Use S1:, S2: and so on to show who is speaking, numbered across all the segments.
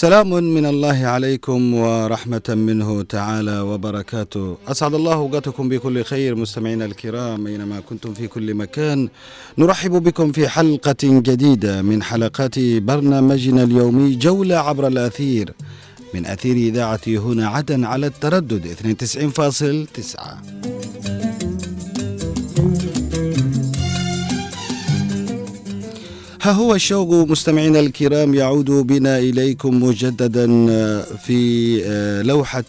S1: سلام من الله عليكم ورحمة منه تعالى وبركاته. أسعد الله أوقاتكم بكل خير مستمعينا الكرام. أينما كنتم في كل مكان نرحب بكم في حلقة جديدة من حلقات برنامجنا اليومي جولة عبر الأثير. من أثير إذاعة هنا عدن على التردد 92.9 ها هو الشوق مستمعينا الكرام يعود بنا إليكم مجددا في لوحة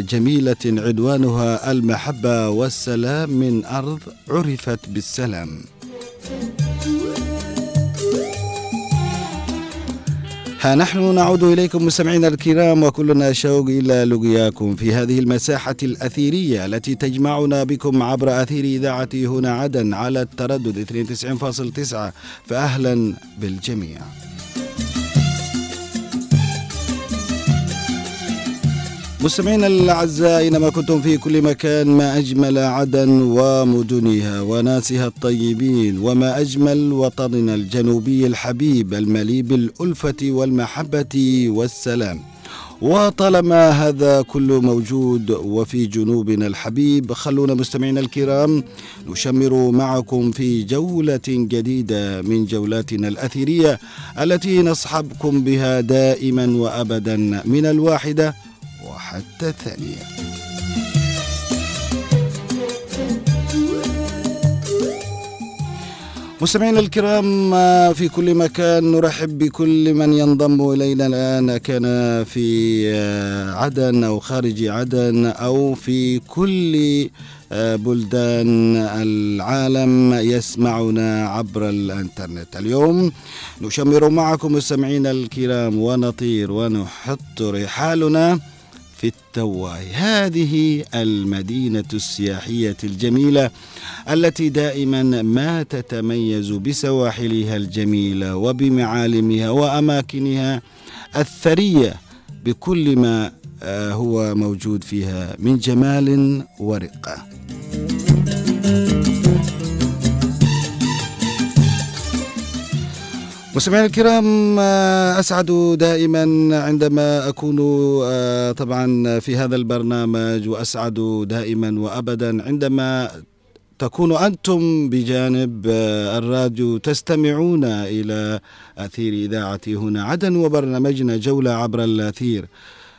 S1: جميلة عنوانها المحبة والسلام من أرض عرفت بالسلام. ها نحن نعود إليكم مستمعينا الكرام وكلنا شوق إلى لقياكم في هذه المساحة الأثيرية التي تجمعنا بكم عبر أثير إذاعة هنا عدن على التردد 92.9 فأهلا بالجميع. مستمعينا الأعزاء اينما كنتم في كل مكان ما أجمل عدن ومدنها وناسها الطيبين وما أجمل وطننا الجنوبي الحبيب المليء بالالفه والمحبة والسلام. وطالما هذا كله موجود وفي جنوبنا الحبيب خلونا مستمعينا الكرام نشمر معكم في جولة جديدة من جولاتنا الأثيرية التي نصحبكم بها دائما وأبدا من الواحدة وحتى الثانية. مستمعينا الكرام في كل مكان نرحب بكل من ينضم إلينا الآن كان في عدن أو خارج عدن أو في كل بلدان العالم يسمعنا عبر الإنترنت. اليوم نشمر معكم مستمعينا الكرام ونطير ونحط رحالنا في التواي. هذه المدينة السياحية الجميلة التي دائما ما تتميز بسواحلها الجميلة وبمعالمها وأماكنها الثرية بكل ما هو موجود فيها من جمال ورقة. مستمعينا الكرام أسعد دائما عندما أكون طبعا في هذا البرنامج وأسعد دائما وابدا عندما تكون أنتم بجانب الراديو تستمعون إلى أثير إذاعتي هنا عدن وبرنامجنا جولة عبر الأثير.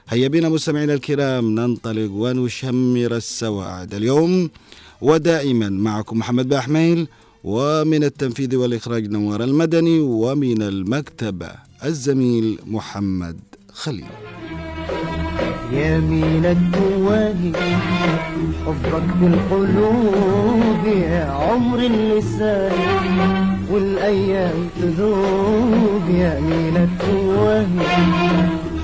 S1: هيا بنا مستمعينا الكرام ننطلق ونشمر السواعد اليوم. ودائما معكم محمد باحميل ومن التنفيذ والإخراج نوار المدني ومن المكتبة الزميل محمد خليل.
S2: يا مين التواهي حبك بالقلوب يا عمر اللسان والأيام تذوب يا مين التواهي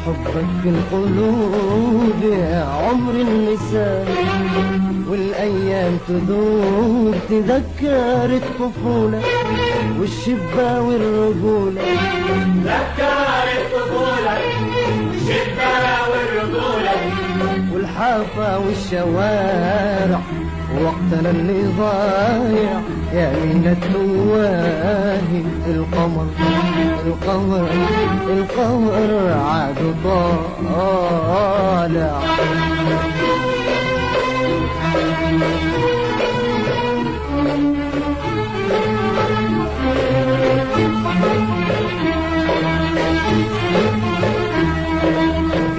S2: حبك بالقلوب يا عمر اللسان. والأيام تذوب تذكر الطفولة والشبة والرجولة.
S3: تذكر الطفولة والشبة والرجولة.
S2: والحافة والشوارع وقتنا اللي ضايع. يا من التواهي القمر القمر القمر عاد طالع.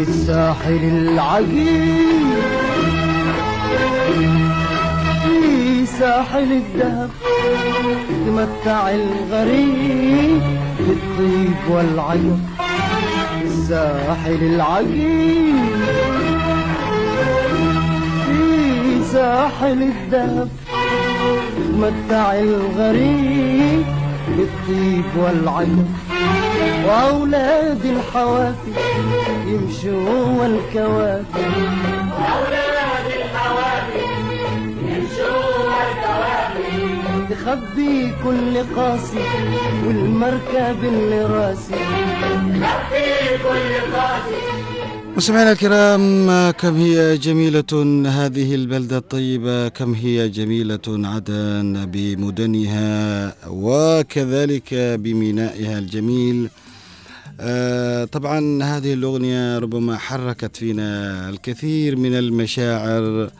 S2: الساحل العجيب. في ساحل الذهب تمتع الغريب بالطيب والعجب. الساحل العجيب. في ساحل الذهب تمتع الغريب بالطيب والعجب. وأولاد الحوافي يمشوا والكواكب
S3: أولاد الحوافي يمشوا والكواكب
S2: تخبي كل قاسي والمركب اللي راسي.
S3: تخفي كل قاسي
S1: مستمعينا الكرام كم هي جميلة هذه البلدة الطيبة؟ كم هي جميلة عدن بمدنها؟ وكذلك بمينائها الجميل. آه، طبعا هذه الأغنية ربما حركت فينا الكثير من المشاعر.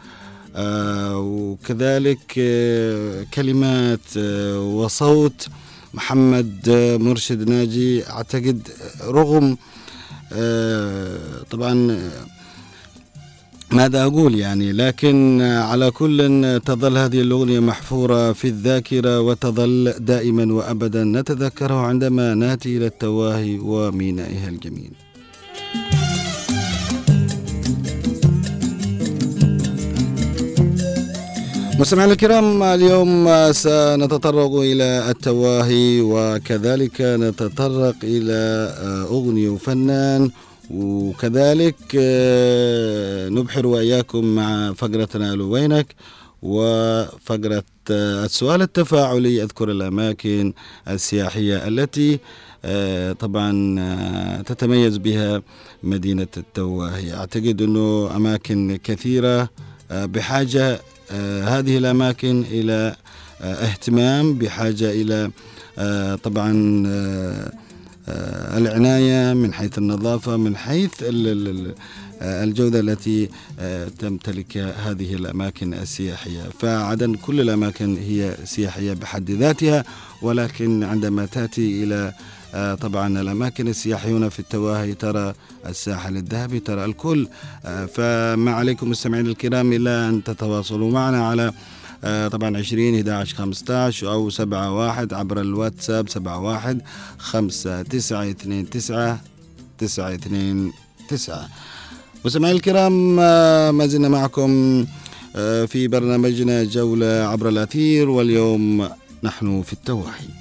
S1: آه، وكذلك آه، كلمات آه، وصوت محمد آه، مرشد ناجي. أعتقد رغم طبعا آه، ماذا أقول يعني؟ لكن على كل تظل هذه الأغنية محفورة في الذاكرة وتظل دائما وأبدا نتذكرها عندما نأتي إلى التواهي ومينائها الجميل. مستمعينا الكرام اليوم سنتطرق إلى التواهي وكذلك نتطرق إلى أغنية وفنان وكذلك آه، نبحر وإياكم مع فقرتنا ألو وينك وفقرة آه، السؤال التفاعلي أذكر الأماكن السياحية التي آه، طبعا آه، تتميز بها مدينة التواهي. أعتقد أنه أماكن كثيرة آه، بحاجة آه، هذه الأماكن إلى آه، اهتمام بحاجة إلى آه، طبعا آه، آه، العناية من حيث النظافة من حيث ال- ال- ال- آه، الجودة التي آه، تمتلكها هذه الأماكن السياحية. فعدن كل الأماكن هي سياحية بحد ذاتها ولكن عندما تأتي إلى آه، طبعا الأماكن السياحية هنا في التواهي ترى الساحل الذهبي ترى الكل. آه، فما عليكم مستمعين الكرام إلا أن تتواصلوا معنا على آه، طبعا 20 11 15 أو 71 عبر الواتساب 71 5 9 2 9 9 2 9 مستمعينا الكرام آه، ما زلنا معكم آه، في برنامجنا جولة عبر الأثير واليوم نحن في التواهي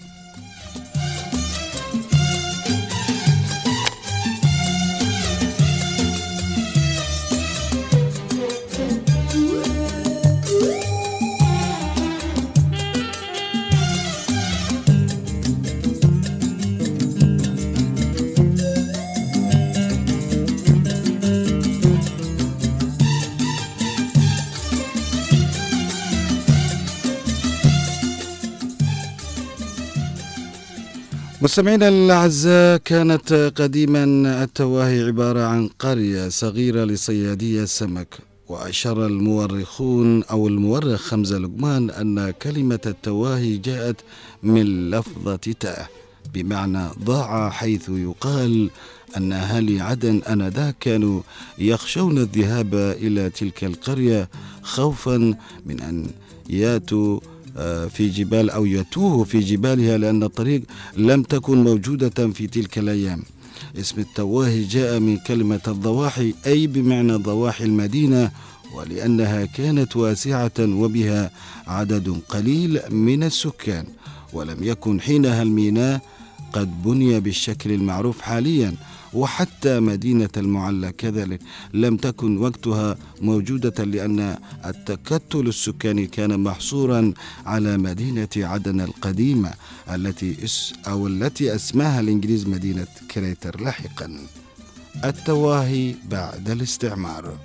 S1: مستمعينا الأعزاء كانت قديما التواهي عبارة عن قرية صغيرة لصيادي السمك وأشار المؤرخون أو المؤرخ حمزة لقمان أن كلمة التواهي جاءت من لفظة تاه بمعنى ضاع حيث يقال أن أهالي عدن آنذاك كانوا يخشون الذهاب إلى تلك القرية خوفا من أن ياتوا في جبال أو يتوه في جبالها لأن الطريق لم تكن موجودة في تلك الأيام. اسم التواهي جاء من كلمة الضواحي أي بمعنى ضواحي المدينة ولأنها كانت واسعة وبها عدد قليل من السكان. ولم يكن حينها الميناء قد بني بالشكل المعروف حاليا. وحتى مدينة المعلى كذلك. لم تكن وقتها موجودة لأن التكتل السكاني كان محصورا على مدينة عدن القديمة التي اس أو التي أسماها الإنجليز مدينة كريتر لاحقا. التواهي بعد الاستعمار.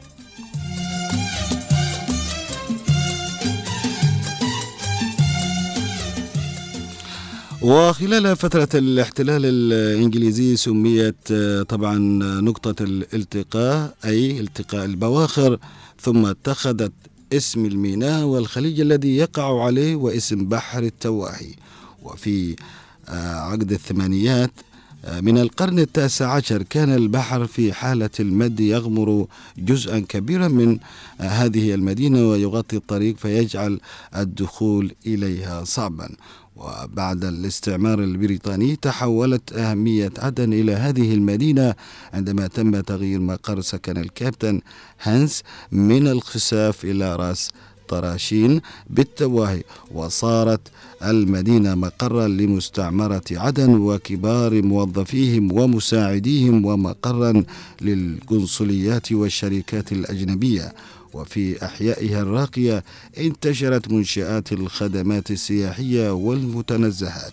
S1: وخلال فترة الاحتلال الإنجليزي سميت آه، طبعا نقطة الالتقاء أي التقاء البواخر ثم اتخذت اسم الميناء والخليج الذي يقع عليه واسم بحر التواهي وفي آه، عقد الثمانيات آه، من القرن التاسع عشر كان البحر في حالة المد يغمر جزءا كبيرا من هذه المدينة ويغطي الطريق فيجعل الدخول إليها صعبا. وبعد الاستعمار البريطاني تحولت أهمية عدن إلى هذه المدينة عندما تم تغيير مقر سكن الكابتن هانس من الخساف إلى راس طراشين بالتواهي وصارت المدينة مقرا لمستعمرة عدن وكبار موظفيهم ومساعديهم ومقرا للقنصليات والشركات الأجنبية. وفي أحيائها الراقية انتشرت منشآت الخدمات السياحية والمتنزهات.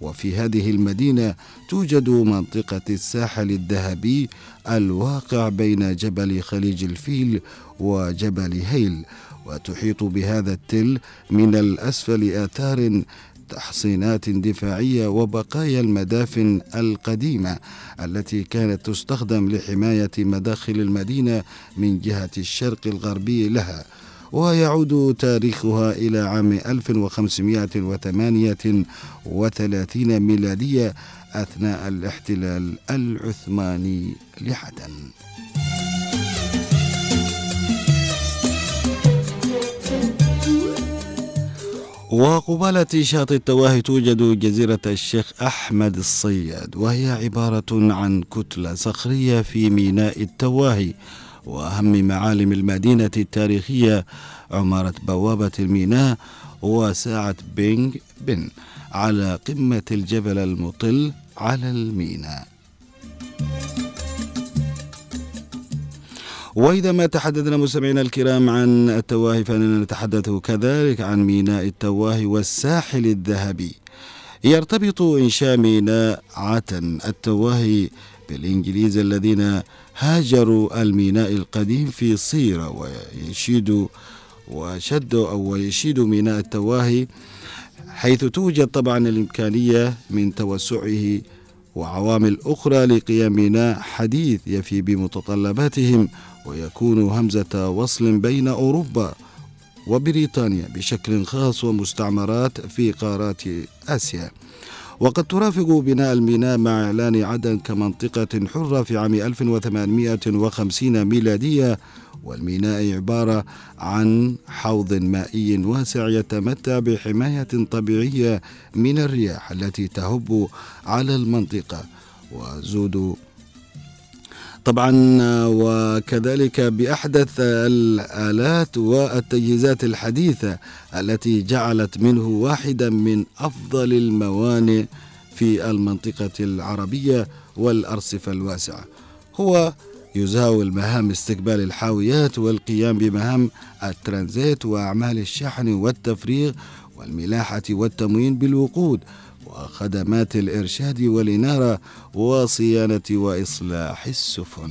S1: وفي هذه المدينة توجد منطقة الساحل الذهبي الواقع بين جبل خليج الفيل وجبل هيل وتحيط بهذا التل من الأسفل آثار وتحصينات دفاعية وبقايا المدافن القديمة التي كانت تستخدم لحماية مداخل المدينة من جهة الشرق الغربي لها ويعود تاريخها إلى عام 1538 ميلادية أثناء الاحتلال العثماني لعدن وقبالة شاطئ التواهي توجد جزيرة الشيخ أحمد الصياد وهي عبارة عن كتلة صخرية في ميناء التواهي وأهم معالم المدينة التاريخية عمارة بوابة الميناء وساعة بينغ بن على قمة الجبل المطل على الميناء. وإذا ما تحدثنا مستمعينا الكرام عن التواهي فإننا نتحدث كذلك عن ميناء التواهي والساحل الذهبي. يرتبط إنشاء ميناء عتن التواهي بالإنجليز الذين هاجروا الميناء القديم في صيرة ويشيد وشدوا أو يشيد ميناء التواهي حيث توجد طبعا الإمكانية من توسعه وعوامل أخرى لقيام ميناء حديث يفي بمتطلباتهم ويكون همزة وصل بين أوروبا وبريطانيا بشكل خاص ومستعمرات في قارات آسيا. وقد ترافق بناء الميناء مع إعلان عدن كمنطقة حرة في عام 1850 ميلادية والميناء عبارة عن حوض مائي واسع يتمتع بحماية طبيعية من الرياح التي تهب على المنطقة وزود طبعا وكذلك بأحدث الآلات والتجهيزات الحديثة التي جعلت منه واحدا من أفضل الموانئ في المنطقة العربية والأرصفة الواسعة. هو يزاول مهام استقبال الحاويات والقيام بمهام الترانزيت وأعمال الشحن والتفريغ والملاحة والتموين بالوقود وخدمات الإرشاد والإنارة وصيانة وإصلاح السفن.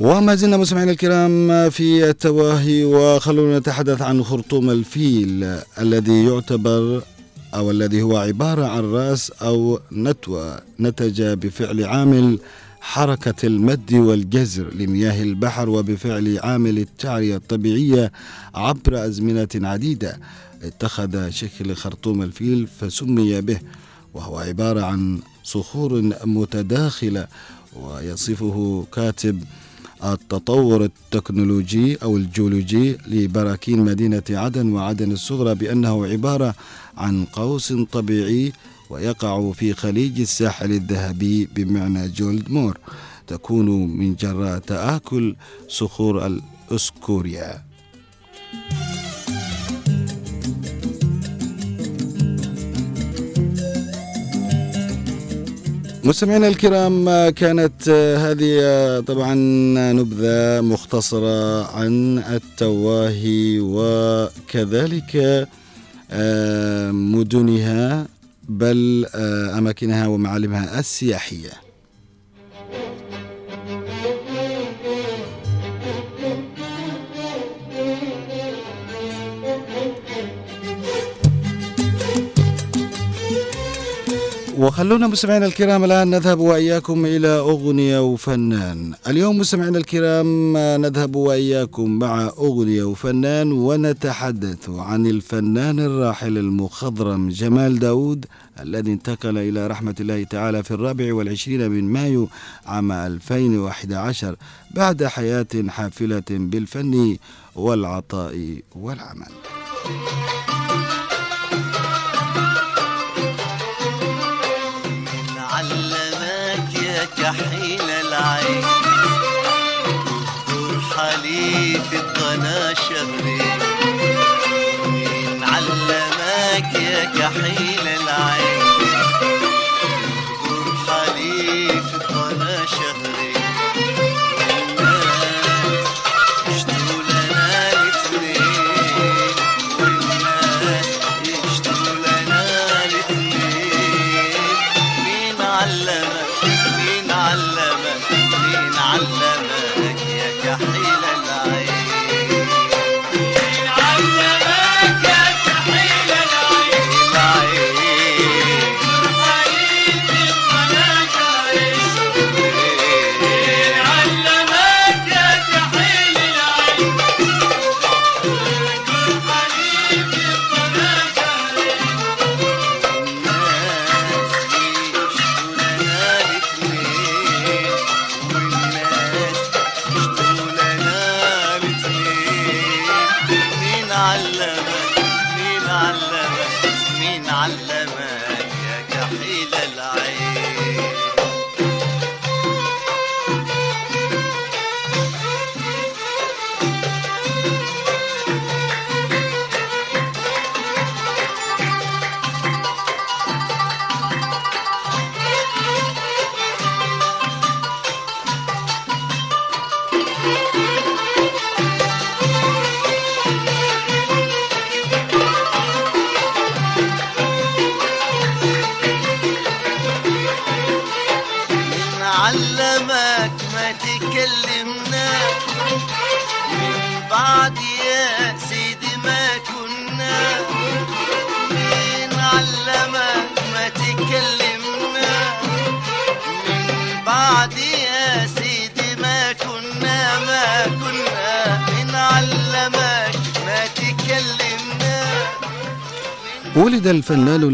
S1: وما زلنا مستمعينا الكرام في التواهي وخلونا نتحدث عن خرطوم الفيل الذي يعتبر أو الذي هو عبارة عن رأس أو نتوء نتج بفعل عامل حركة المد والجزر لمياه البحر وبفعل عامل التعرية الطبيعية عبر أزمنة عديدة. اتخذ شكل خرطوم الفيل فسمي به وهو عبارة عن صخور متداخلة ويصفه كاتب التطور التكنولوجي أو الجيولوجي لبراكين مدينة عدن وعدن الصغرى بأنه عبارة عن قوس طبيعي ويقع في خليج الساحل الذهبي بمعنى جولد مور تكون من جراء تآكل صخور الأسكوريا. مستمعينا الكرام كانت هذه طبعا نبذة مختصرة عن التواهي وكذلك آه، مدنها بل آه، أماكنها ومعالمها السياحية. وخلونا مستمعينا الكرام الآن نذهب وإياكم إلى أغنية وفنان. اليوم مستمعينا الكرام نذهب وإياكم مع أغنية وفنان ونتحدث عن الفنان الراحل المخضرم جمال داود الذي انتقل إلى رحمة الله تعالى في الرابع والعشرين من مايو عام 2011 بعد حياة حافلة بالفن والعطاء والعمل.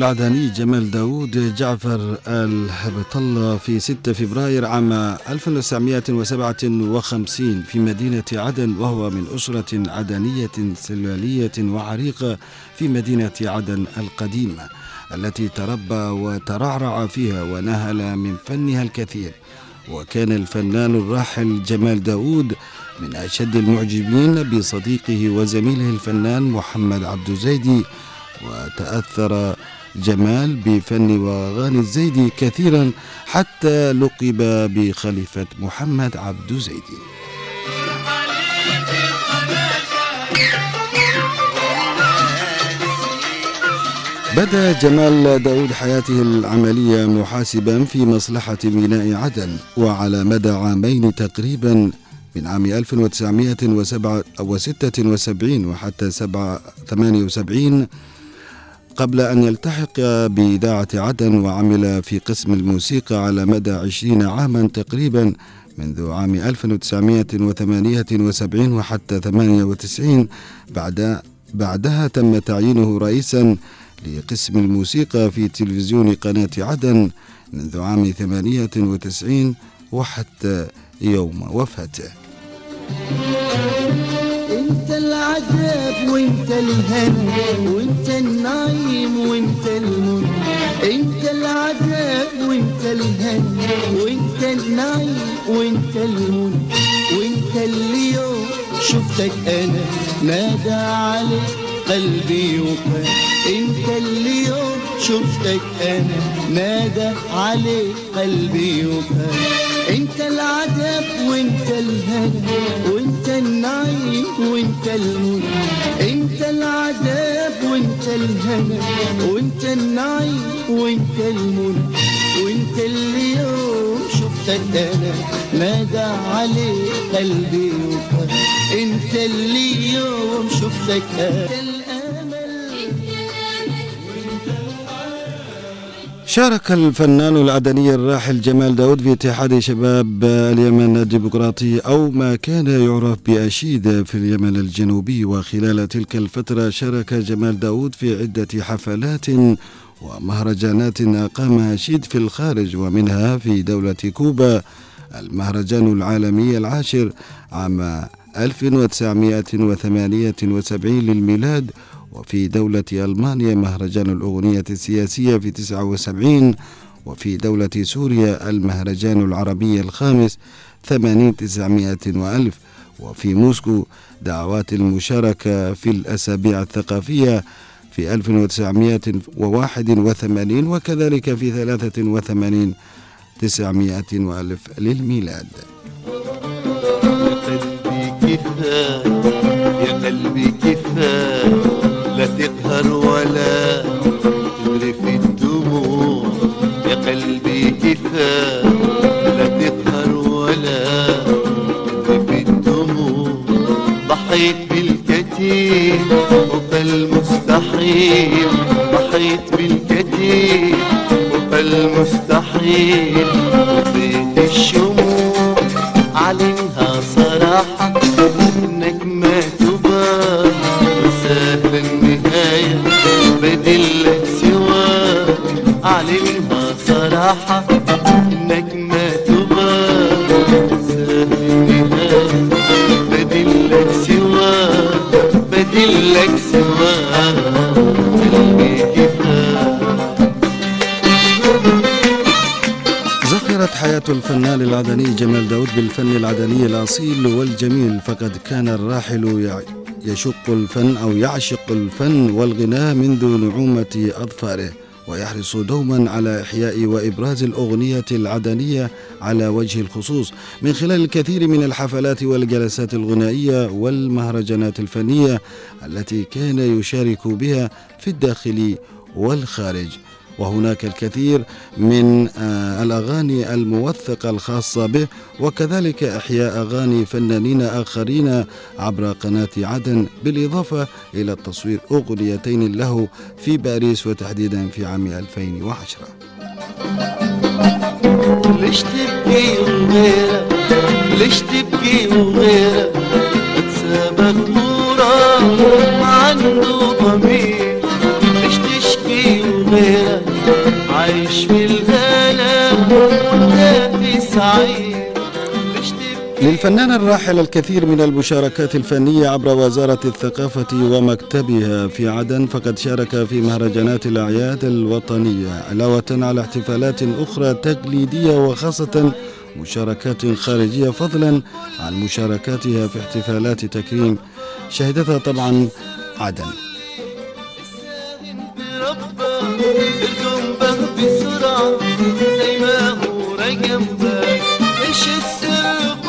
S1: العدني جمال داود جعفر الهبط الله في 6 فبراير عام 1957 في مدينة عدن وهو من أسرة عدنية سلالية وعريقة في مدينة عدن القديمة التي تربى وترعرع فيها ونهل من فنها الكثير. وكان الفنان الراحل جمال داود من أشد المعجبين بصديقه وزميله الفنان محمد عبد زيدي وتأثر جمال بفن وأغاني الزيدي كثيرا حتى لقب بخليفة محمد عبد زيدي بدا جمال داود حياته العملية محاسبا في مصلحة ميناء عدن وعلى مدى عامين تقريبا من عام 1976 وحتى 78 قبل أن يلتحق بإذاعة عدن وعمل في قسم الموسيقى على مدى عشرين عاما تقريبا منذ عام 1978 وحتى 98 بعد بعدها تم تعيينه رئيسا لقسم الموسيقى في تلفزيون قناة عدن منذ عام 98 وحتى يوم وفاته.
S2: انت العذاب وانت الهنا وانت النعيم وانت المنى انت العذاب وانت الهنا وانت النعيم وانت المنى وانت اللي يوم شفتك أنا نادى عليك. قلبي وفات انت اللي يوم شفتك أنا نادى عليك قلبي وفات انت العذاب وانت الهنا وانت النعيم وانت المنى انت العذاب وانت الهنا وانت النعيم وانت المنى وانت اللي أنا نادى عليك قلبي وفات انت اللي يوم شفتك.
S1: شارك الفنان العدني الراحل جمال داود في اتحاد شباب اليمن الديمقراطي أو ما كان يعرف بأشيد في اليمن الجنوبي. وخلال تلك الفترة شارك جمال داود في عدة حفلات ومهرجانات أقامها أشيد في الخارج ومنها في دولة كوبا المهرجان العالمي العاشر عام 1978 للميلاد. وفي دولة ألمانيا مهرجان الأغنية السياسية في 79 وفي دولة سوريا المهرجان العربي الخامس 80 900 وألف. وفي موسكو دعوات المشاركة في الأسابيع الثقافية في 1981 وكذلك في 83 900 وألف للميلاد.
S4: قلبي كفاية يا قلبي كفاية لا تقهر ولا تذرف الدموع. يا قلبي كفاية لا تقهر ولا تذرف الدموع. ضحيت بالكثير فوق المستحيل ضحيت بالكثير فوق المستحيل وبيت الشموع؟ عليها صراحة
S1: العدني جمال داود بالفن العدني الأصيل والجميل. فقد كان الراحل يشق الفن أو يعشق الفن والغناء منذ نعومة أظفاره ويحرص دوما على إحياء وإبراز الأغنية العدنية على وجه الخصوص. من خلال الكثير من الحفلات والجلسات الغنائية والمهرجانات الفنية التي كان يشارك بها في الداخل والخارج. وهناك الكثير من آه، الأغاني الموثقة الخاصة به وكذلك إحياء أغاني فنانين آخرين عبر قناة عدن بالإضافة إلى تصوير أغنيتين له في باريس وتحديدا في عام 2010
S4: ليش تبكي وغيرك ليش تبكي وغيرك بتسابق نورا عنده ضمير. عايش في الهنا وانت في سعير ليش تبكي
S1: للفنان الراحل الكثير من المشاركات الفنية عبر وزارة الثقافة ومكتبها في عدن فقد شارك في مهرجانات الأعياد الوطنية علاوة على احتفالات أخرى تقليدية وخاصة مشاركات خارجية فضلا عن مشاركاتها في احتفالات تكريم شهدتها طبعا عدن.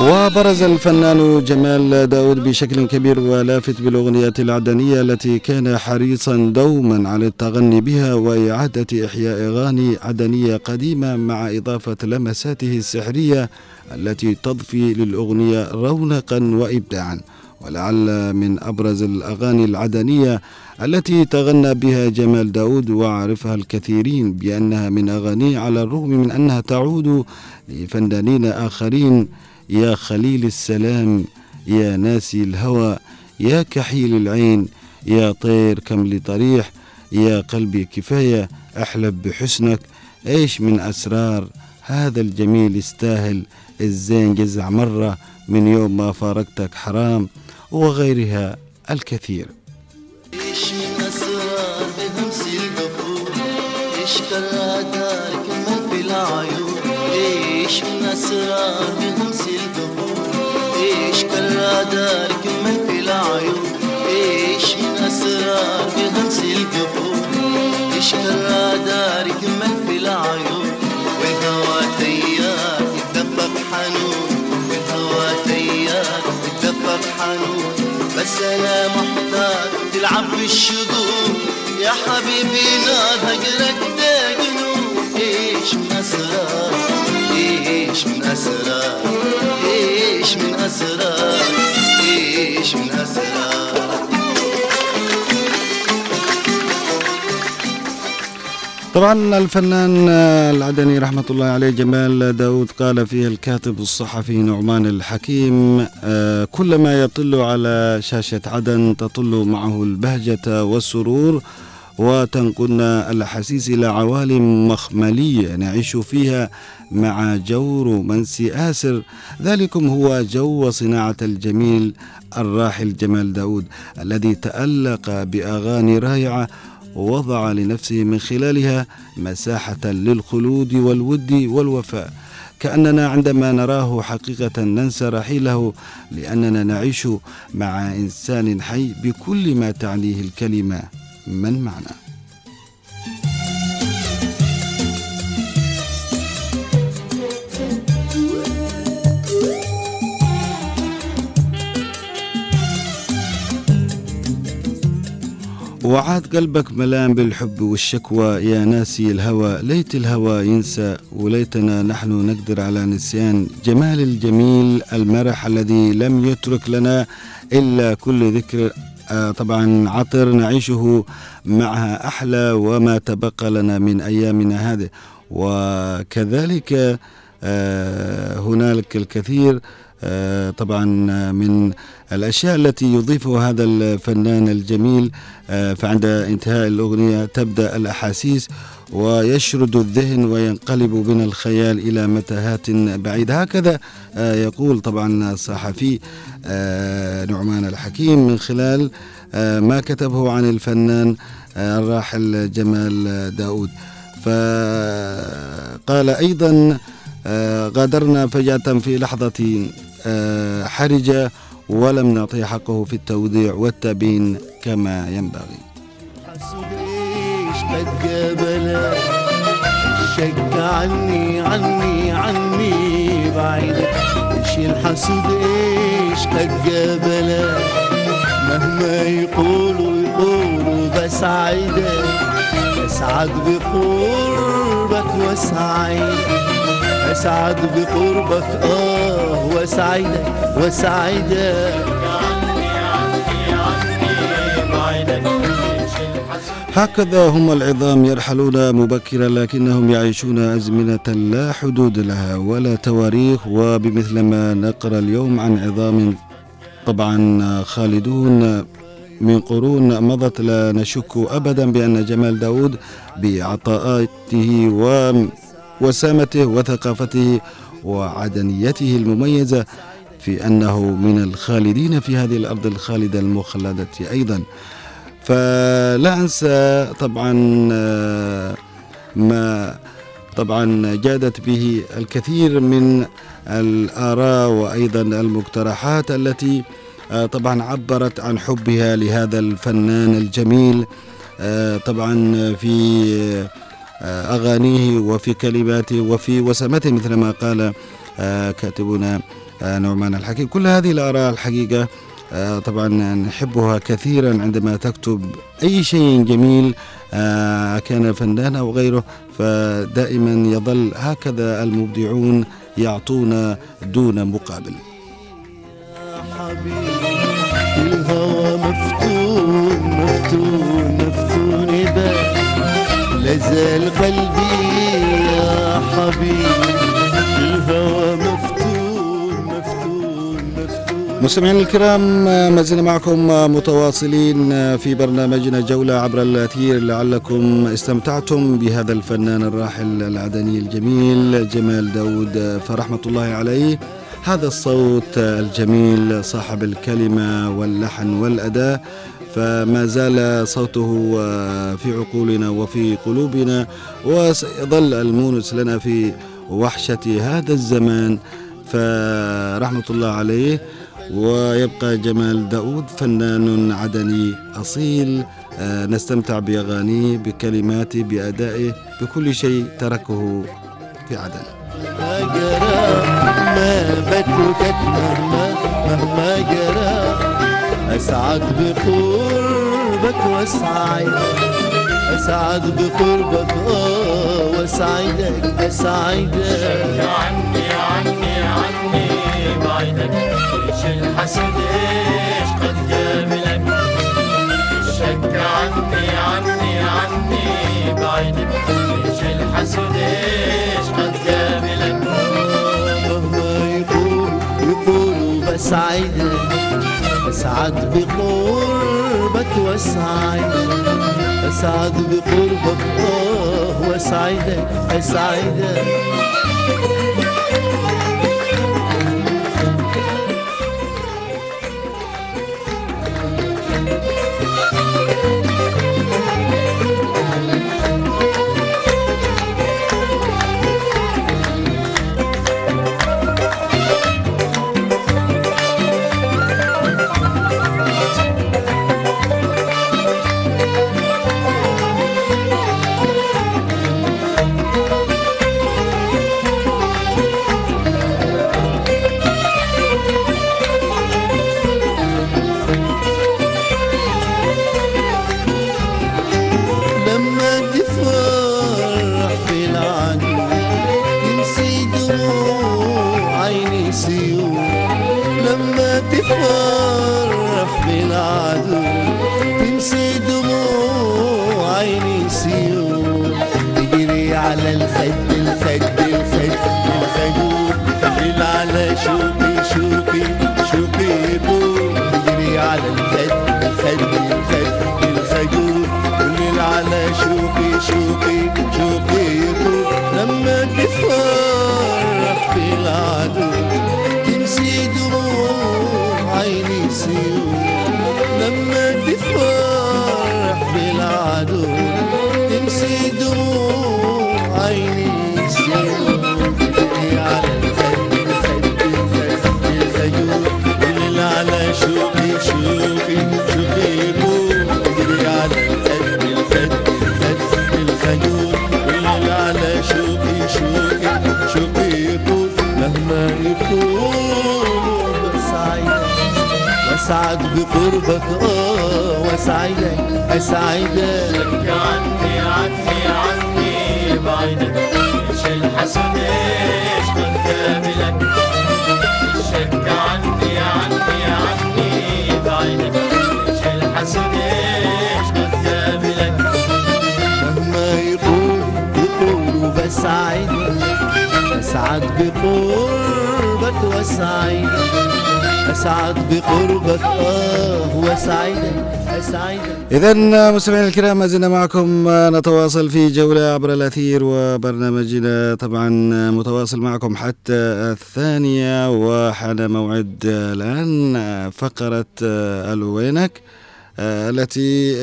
S1: وبرز الفنان جمال داود بشكل كبير ولافت بالأغنية العدنية التي كان حريصا دوما على التغني بها وإعادة إحياء أغاني عدنية قديمة مع إضافة لمساته السحرية التي تضفي للأغنية رونقا وإبداعا. ولعل من أبرز الأغاني العدنية التي تغنى بها جمال داود وعرفها الكثيرين بأنها من أغانيه على الرغم من أنها تعود لفنانين آخرين يا خليل السلام يا ناسي الهوى يا كحيل العين يا طير كم لطريح يا قلبي كفاية أحلب بحسنك إيش من أسرار. هذا الجميل يستاهل الزين جزع مرة من يوم ما فارقتك حرام وغيرها الكثير.
S4: إيش من أسرار بهمس القفور كرادار كمان في العيون. إيش من القفور كرادار كمان في العيون. إيش من أسرار بهمس القفور. إيش كرادار كمان في العيون. والهوى تيار يتدفق حنون. والهوى تيار يتدفق حنون. بس أنا محتاج تلعب بالشذوذ يا حبيبي نار هجرك إيش من أسرار. إيش من أسرار. إيش من اسرار إيش من اسرار
S1: طبعا الفنان العدني رحمة الله عليه جمال داود قال فيه الكاتب الصحفي نعمان الحكيم آه، كلما يطل على شاشة عدن تطل معه البهجة والسرور. وتنقلنا الأحاسيس إلى عوالم مخملية نعيش فيها مع جو رومانسي آسر. ذلكم هو جو وصناعة الجميل الراحل جمال داود الذي تألق بأغاني رائعة ووضع لنفسه من خلالها مساحة للخلود والود والوفاء. كأننا عندما نراه حقيقة ننسى رحيله لأننا نعيش مع إنسان حي بكل ما تعنيه الكلمة. من معنا؟ وعاد قلبك ملان بالحب والشكوى. يا ناسي الهوى ليت الهوى ينسى. وليتنا نحن نقدر على نسيان. جمال الجميل المرح الذي لم يترك لنا إلا كل ذكر طبعا عطر نعيشه معها أحلى وما تبقى لنا من أيامنا هذه. وكذلك آه، هنالك الكثير آه، طبعا من الأشياء التي يضيفها هذا الفنان الجميل آه، فعند انتهاء الأغنية تبدأ الأحاسيس ويشرد الذهن وينقلب بنا الخيال إلى متاهات بعيدة. هكذا آه، يقول طبعا الصحفي آه، نعمان الحكيم من خلال آه، ما كتبه عن الفنان آه، الراحل جمال داود. فقال أيضا آه، غادرنا فجأة في لحظة آه، حرجة ولم نعطيه حقه في التوضيع والتبيين كما ينبغي.
S4: شك عني عني عني بعيدك إيش الحسود إيش قد قبله مهما يقولوا يقولوا بسعدك اسعد بقربك واسعد اسعد بقربك آه واسعدك واسعدك
S1: هكذا هم العظام يرحلون مبكرا لكنهم يعيشون أزمنة لا حدود لها ولا تواريخ وبمثل ما نقرأ اليوم عن عظام طبعا خالدون من قرون مضت لا نشك أبدا بأن جمال داود بعطاءاته ووسامته وثقافته وعدنيته المميزة في أنه من الخالدين في هذه الأرض الخالدة المخلدة أيضا. فلا أنسى طبعا آه، ما طبعا جادت به الكثير من الآراء وأيضا المقترحات التي آه، طبعا عبرت عن حبها لهذا الفنان الجميل آه، طبعا في أغانيه وفي كلماته وفي وسمته مثل ما قال كاتبنا نعمان الحكيم. كل هذه الآراء الحقيقة آه، طبعا نحبها كثيرا عندما تكتب أي شيء جميل آه، كان فنان أو غيره فدائما يظل هكذا المبدعون يعطون دون مقابل.
S4: الهوى مفتون مفتون مفتون لازال قلبي يا حبيبي.
S1: مستمعينا الكرام ما زلنا معكم متواصلين في برنامجنا جولة عبر الأثير لعلكم استمتعتم بهذا الفنان الراحل العدني الجميل جمال داود فرحمة الله عليه. هذا الصوت الجميل صاحب الكلمة واللحن والأداء فما زال صوته في عقولنا وفي قلوبنا وسيظل المونس لنا في وحشة هذا الزمان. فرحمة الله عليه. ويبقى جمال داود فنان عدني أصيل. آه، نستمتع بأغانيه بكلماته بأدائه بكل شيء تركه في عدن.
S4: ما جرى ما بتركك مهما مهما جرى أسعد بقربك وأسعد أسعد بقربك آه وأسعدك أسعدك.
S3: عني عني عني. بعيدك إيش الحسد إيش قد جابلك الشك عني عني عني بعيدك إيش الحسد إيش قد جابلك
S4: مهما يقولوا يقولوا بسعدك أسعد بقربك وأسعد أسعد بقربك آه وأسعدك أسعدك أسعد بقربك آه وأسعدك أسعدك
S3: عني عني عني بعيدك إيش الحسد إيش قد جابلك الشك عني عني عني بعيدك إيش الحسد إيش قد جابلك
S4: لما يقول يقول بسعدك أسعد بقربك وأسعدك أسعد بقربك آه وأسعدك أسعدك
S1: إذا مستمعينا الكرام ما زلنا معكم نتواصل في جولة عبر الأثير وبرنامجنا. طبعا متواصل معكم حتى الثانية وحان موعد الآن فقرة ألو وينك التي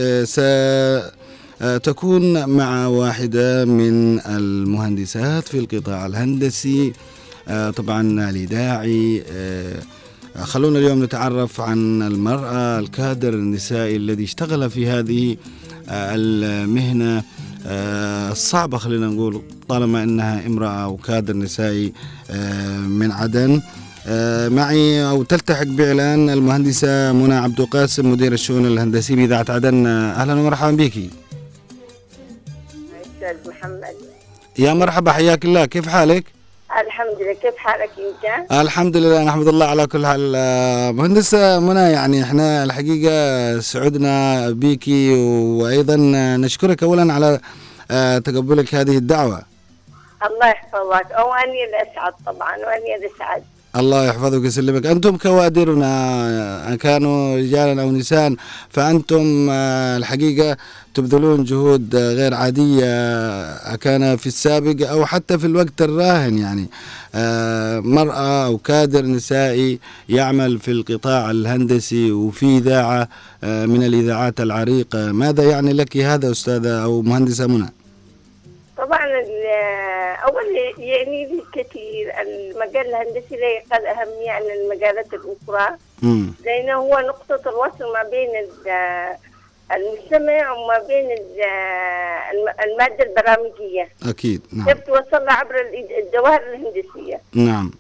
S1: ستكون مع واحدة من المهندسات في القطاع الهندسي. طبعا لداعي خلونا اليوم نتعرف عن المرأة الكادر النسائي الذي اشتغل في هذه آه، المهنة آه، الصعبة خلينا نقول طالما أنها امرأة وكادر نسائي آه، من عدن. معي أو تلتحق بإعلان المهندسة منى عبد القاسم مدير الشؤون الهندسية بإذاعة عدن. أهلا ومرحبا بك.
S5: محمد
S1: يا مرحبا حياك الله. كيف حالك؟
S5: الحمد لله. كيف حالك انت؟
S1: الحمد لله نحمد الله على كل حال. آه، مهندسة منى يعني إحنا الحقيقة سعدنا بيكي وأيضا نشكرك اولا على آه، تقبلك هذه الدعوة.
S5: الله يحفظك. وأني الاسعد طبعا وأني الاسعد
S1: الله يحفظك ويسلمك. أنتم كوادرنا كانوا رجالا أو نساء فأنتم آه، الحقيقة تبذلون جهود غير عادية كان في السابق أو حتى في الوقت الراهن يعني. آه، مرأة أو كادر نسائي يعمل في القطاع الهندسي وفي إذاعة آه، من الإذاعات العريقة. ماذا يعني لك هذا أستاذة أو مهندسة منى؟
S5: طبعا أول يعني لي كثير المجال الهندسي لا يقل أهمية عن المجالات الأخرى.
S1: مم.
S5: لأنه هو نقطة الوصل ما بين ال- المجتمع وما بين ال- الم- المادة البرامجية.
S1: أكيد نعم.
S5: كيف توصلها عبر الجواهر الهندسية.
S1: نعم.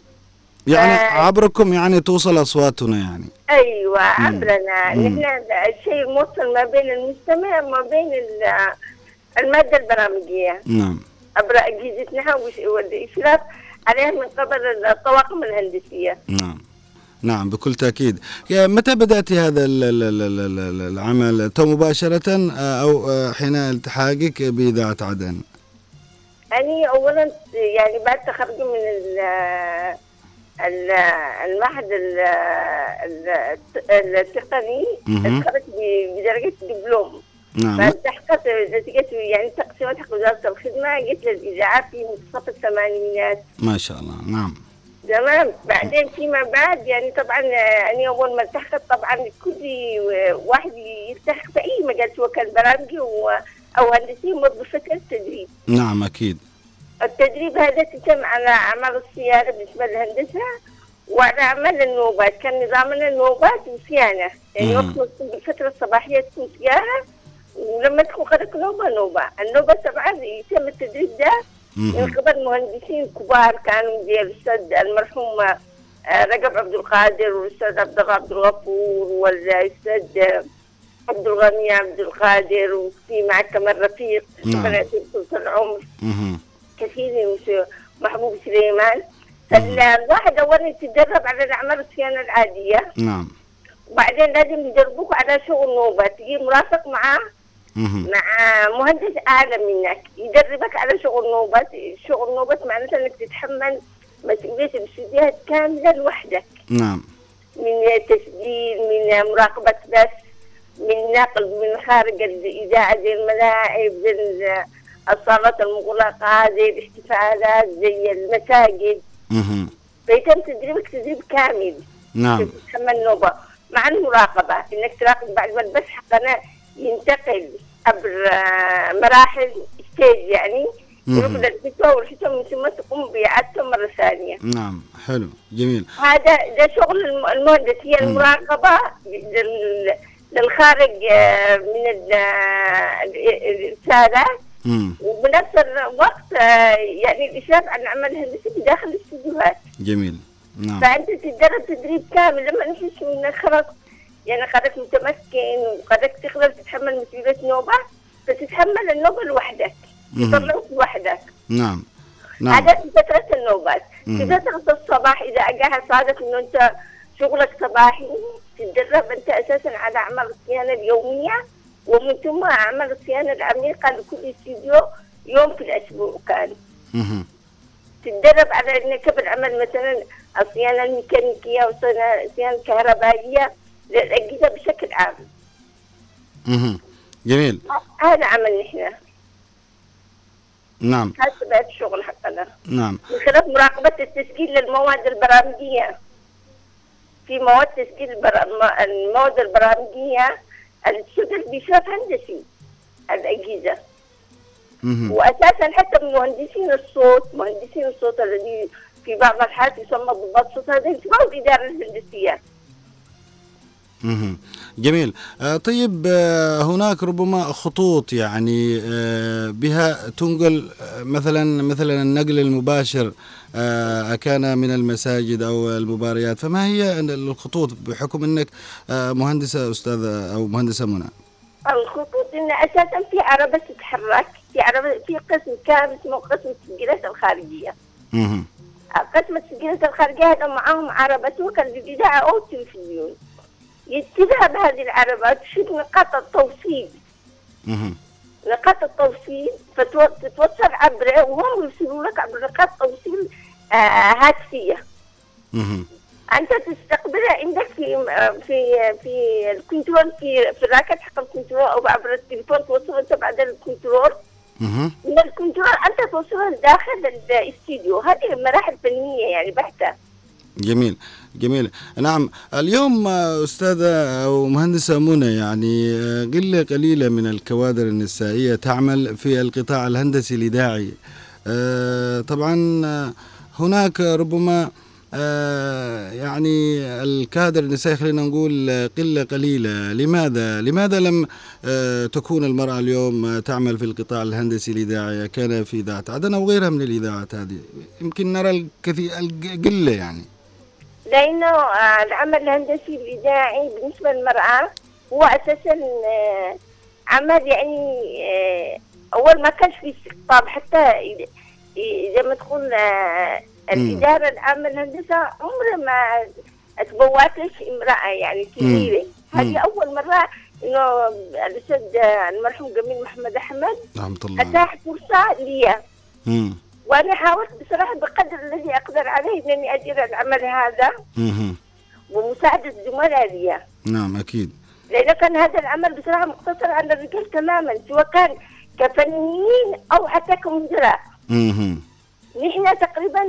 S1: يعني
S5: آه.
S1: عبركم يعني توصل أصواتنا يعني.
S5: أيوه عبرنا. نحن الشيء الموصل ما بين المجتمع وما بين ال- المادة البرامجية.
S1: نعم.
S5: عبر اجهزتنا والاشراف عليها من قبل الطواقم الهندسية.
S1: نعم. نعم بكل تأكيد. متى بدأت هذا ال- ال- ال- ال- ال- العمل؟ تو مباشرة آه، أو آه، حين التحاقك بإذاعة عدن؟
S5: أنا أولا يعني بعد تخرجي من ال ال- المعهد ال- ال- التقني. تخرجت بدرجة دبلوم.
S1: نعم.
S5: فالتحقت نتيجة يعني تقسيمات حق وزارة الخدمة جيت للإذاعة في منتصف الثمانينات
S1: ما شاء الله. نعم.
S5: تمام. بعدين فيما بعد يعني طبعا أنا أول ما التحقت طبعا كل واحد يلتحق في أي مجال سواء كان برامجي أو هندسي موظف فترة تدريب
S1: نعم أكيد.
S5: التدريب هذا تتم على أعمال الصيانة بالنسبة للهندسة وعلى أعمال النوبات كان نظامنا نوبات وصيانة. يعني. وقت بالفترة الصباحية تكون صيانة ولما تكون خلق نوبة نوبة النوبة طبعا يتم التدريب ده من
S1: مهم.
S5: قبل مهندسين كبار كانوا زي الأستاذ المرحوم آه، رجب عبد القادر والأستاذ عبد الله عبد الغفور والأستاذ آه، عبد الغني عبد القادر وفي معك كمان رفيق
S1: نعم.
S5: طول العمر. كثير محبوب سليمان فالواحد اولا يتدرب على الأعمال الصيانة العادية
S1: نعم
S5: وبعدين لازم يدربوك على شغل نوبة تجيب مرافق معاه. مع مهندس اعلى منك. يدربك على شغل نوبه شغل نوبه معناته إنك تتحمل مسؤولية الاستديوهات كاملة لوحدك.
S1: نعم.
S5: من تسجيل من مراقبة بث من نقل من خارج الإذاعة زي الملاعب زي ال- الصالات المغلقة زي الاحتفالات زي المساجد.
S1: مهم.
S5: فيتم تدريبك تدريب كامل.
S1: نعم.
S5: تتحمل نوبة. مع المراقبة. إنك تراقب بعد ما البث حقنا ينتقل. عبر آه، مراحل ستيج يعني. يركض الحسوة والحسوة من ثم تقوم بإعادته مرة ثانية.
S1: نعم حلو جميل.
S5: هذا ده شغل الم- المهندس هي المراقبة لل- للخارج آه، من ال- آه، الرسالة
S1: مم.
S5: وبنفس الوقت آه، يعني الإشراف على العمل الهندسي بداخل الاستديوهات
S1: جميل نعم.
S5: فأنت تتدرب تدريب كامل لما نحس إنك خلاص يعني قدرت متمكن وقدرت تقدر تتحمل مسؤولية نوبة فتتحمل النوبة لوحدك. تطلعك لوحدك
S1: نعم نعم
S5: هذا في فترة النوبات. في فترة الصباح إذا أجاها صادف إنه أنت شغلك صباحي تتدرب أنت أساسا على أعمال الصيانة اليومية ومن ثم أعمال الصيانة العميقة لكل استديو يوم في الأسبوع كان. تتدرب على إنك بالعمل مثلا الصيانة الميكانيكية والصيانه الكهربائية للأجهزة بشكل عام.
S1: مهم. جميل.
S5: هذا عمل نحن
S1: نعم.
S5: هذا طبيعه الشغل حقنا
S1: نعم.
S5: من خلال مراقبة التسجيل للمواد البرامجية. في مواد تسجيل البر- المواد البرامجية اللي تشتغل بشرف هندسي
S1: الأجهزة.
S5: واساسا حتى مهندسين الصوت مهندسين الصوت الذي في بعض الحالات يسمى ضباط صوت هذا يتبعوا الاداره
S1: الهندسية. جميل. آه، طيب آه، هناك ربما خطوط يعني آه، بها تنقل مثلا مثلا النقل المباشر أكان من المساجد أو المباريات. فما هي الخطوط بحكم أنك آه، مهندسة أستاذة أو مهندسة منى؟
S5: الخطوط إن أساسا في عربة تتحرك في عربة في قسم كامل اسمه قسم التسجيلات
S1: الخارجية.
S5: قسم التسجيلات الخارجية هذا معاهم عربة توكل بالاذاعه أو التلفزيون تذهب هذه العربات تشوف نقاط التوصيل. نقاط التوصيل فتتوصل عبر وهم يرسلوا لك عبر نقاط توصيل آه هاتفية
S1: مهم.
S5: أنت تستقبلها عندك في في في ال control في في ال rack حق ال control أو عبر التليفون توصلها أنت بعد ال
S1: control.
S5: من ال control أنت توصلها داخل الاستديو هذه مراحل فنية يعني بحتة
S1: جميل جميل. نعم اليوم أستاذة أو مهندسة منى يعني قلة قليلة من الكوادر النسائية تعمل في القطاع الهندسي الإذاعي آه، طبعا هناك ربما آه، يعني الكادر النسائي خلينا نقول قلة قليلة لماذا؟ لماذا لم آه، تكون المرأة اليوم تعمل في القطاع الهندسي الإذاعي كان في ذات عدن أو غيرها من الإذاعات هذه؟ يمكن نرى الكثير القلة يعني.
S5: لأنه آه، العمل الهندسي الإذاعي بالنسبة للمرأة هو أساسا آه، عمل يعني آه، أول ما كانش في استقطاب حتى زي ما تقول الإدارة العامة للهندسه عمرها ما تبوأتش امرأة يعني كبيرة. هذه أول مرة إنه الأستاذ آه، المرحوم جميل محمد أحمد
S1: رحمة الله. عليه.
S5: أتاح فرصة لي. وأنا حاولت بصراحة بقدر الذي أقدر عليه إنني أدير العمل هذا
S1: مهم.
S5: ومساعدة زملاء لي
S1: نعم أكيد
S5: لأنه كان هذا العمل بصراحة مقتصر على الرجال تماما سواء كان كفنيين أو حتى كمدراء. نحن تقريبا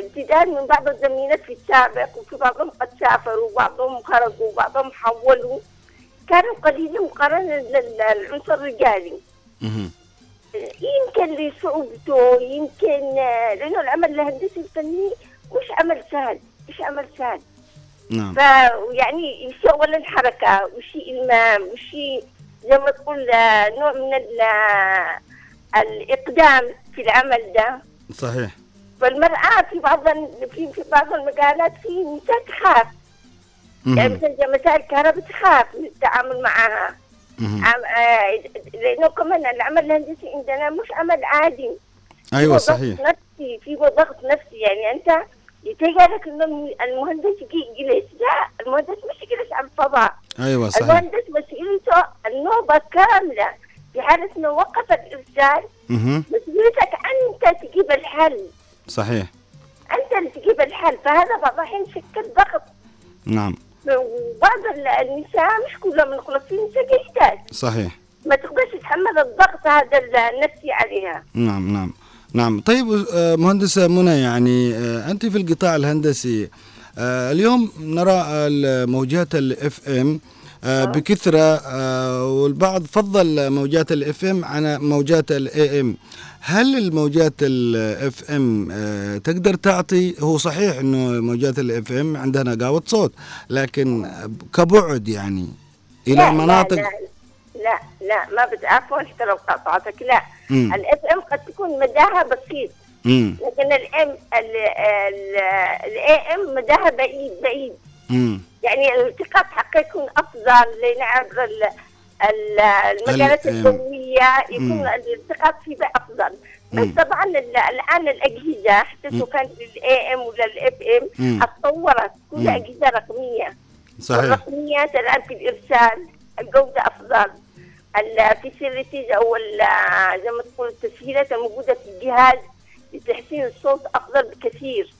S5: ابتداء من بعض الزميلات في السابق وفي بعضهم قد سافروا وبعضهم خرجوا وبعضهم حولوا كانوا قليلين مقارنة للعنصر الرجالي. يمكن لصعوبته يمكن آه، لأنه العمل الهندسي الفني مش عمل سهل مش عمل سهل.
S1: نعم.
S5: فيعني يمشي اولا حركه وشي المام وشي زي ما تقول آه، نوع من آه، الإقدام في العمل ده.
S1: صحيح.
S5: فالمرأة في بعض في في بعض المجالات في نساء تخاف يعني. مثلا مسائل الكهرباء تخاف من التعامل معها. لأنه كمان العمل الهندسي عندنا مش عمل عادي. ضغط
S1: صحيح.
S5: نفسي في ضغط نفسي. يعني أنت يتهيألك إنه المهندس يجلس لا المهندس مش يجلس على الفضاء
S1: أيوة صحيح.
S5: المهندس مسؤوليته النوبة كاملة في حالة انه وقف الارسال. مسؤوليتك أنت تجيب الحل.
S1: صحيح.
S5: أنت اللي تجيب الحل. فهذا بعض الأحيان يشكل ضغط.
S1: نعم.
S5: وبعض ال- النساء مش كلهم مخلصين نساء جيدات
S1: صحيح.
S5: ما تقدرش تتحمل الضغط هذا النفسي عليها.
S1: نعم نعم نعم. طيب آه، مهندسة منى يعني آه، أنت في القطاع الهندسي آه، اليوم نرى الموجات ال FM بكثرة والبعض فضل موجات ال FM عن موجات ال AM هل الموجات ال FM تقدر تعطي هو صحيح إنه موجات ال FM عندها نقاوة صوت لكن كبعد يعني إلى
S5: لا
S1: مناطق
S5: لا لا, لا ما بت عفوا حتى لو قطعتك لا. ال FM قد تكون مداها بسيط
S1: مم.
S5: لكن الام ال AM مداها بعيد بعيد
S1: مم.
S5: يعني الالتقاط حقه يكون أفضل لأن عبر ال- ال- المجالات
S1: ال-
S5: يكون. الالتقاط فيه افضل بس. طبعا ال- الآن الأجهزة حتى سواء كانت لل AM ولا
S1: ال
S5: FM اتطورت. كلها أجهزة رقمية
S1: صحيح
S5: الرقميات الان في الإرسال الجودة أفضل ال facilities أو زي ما تقول التسهيلات الموجودة في الجهاز لتحسين الصوت أفضل بكثير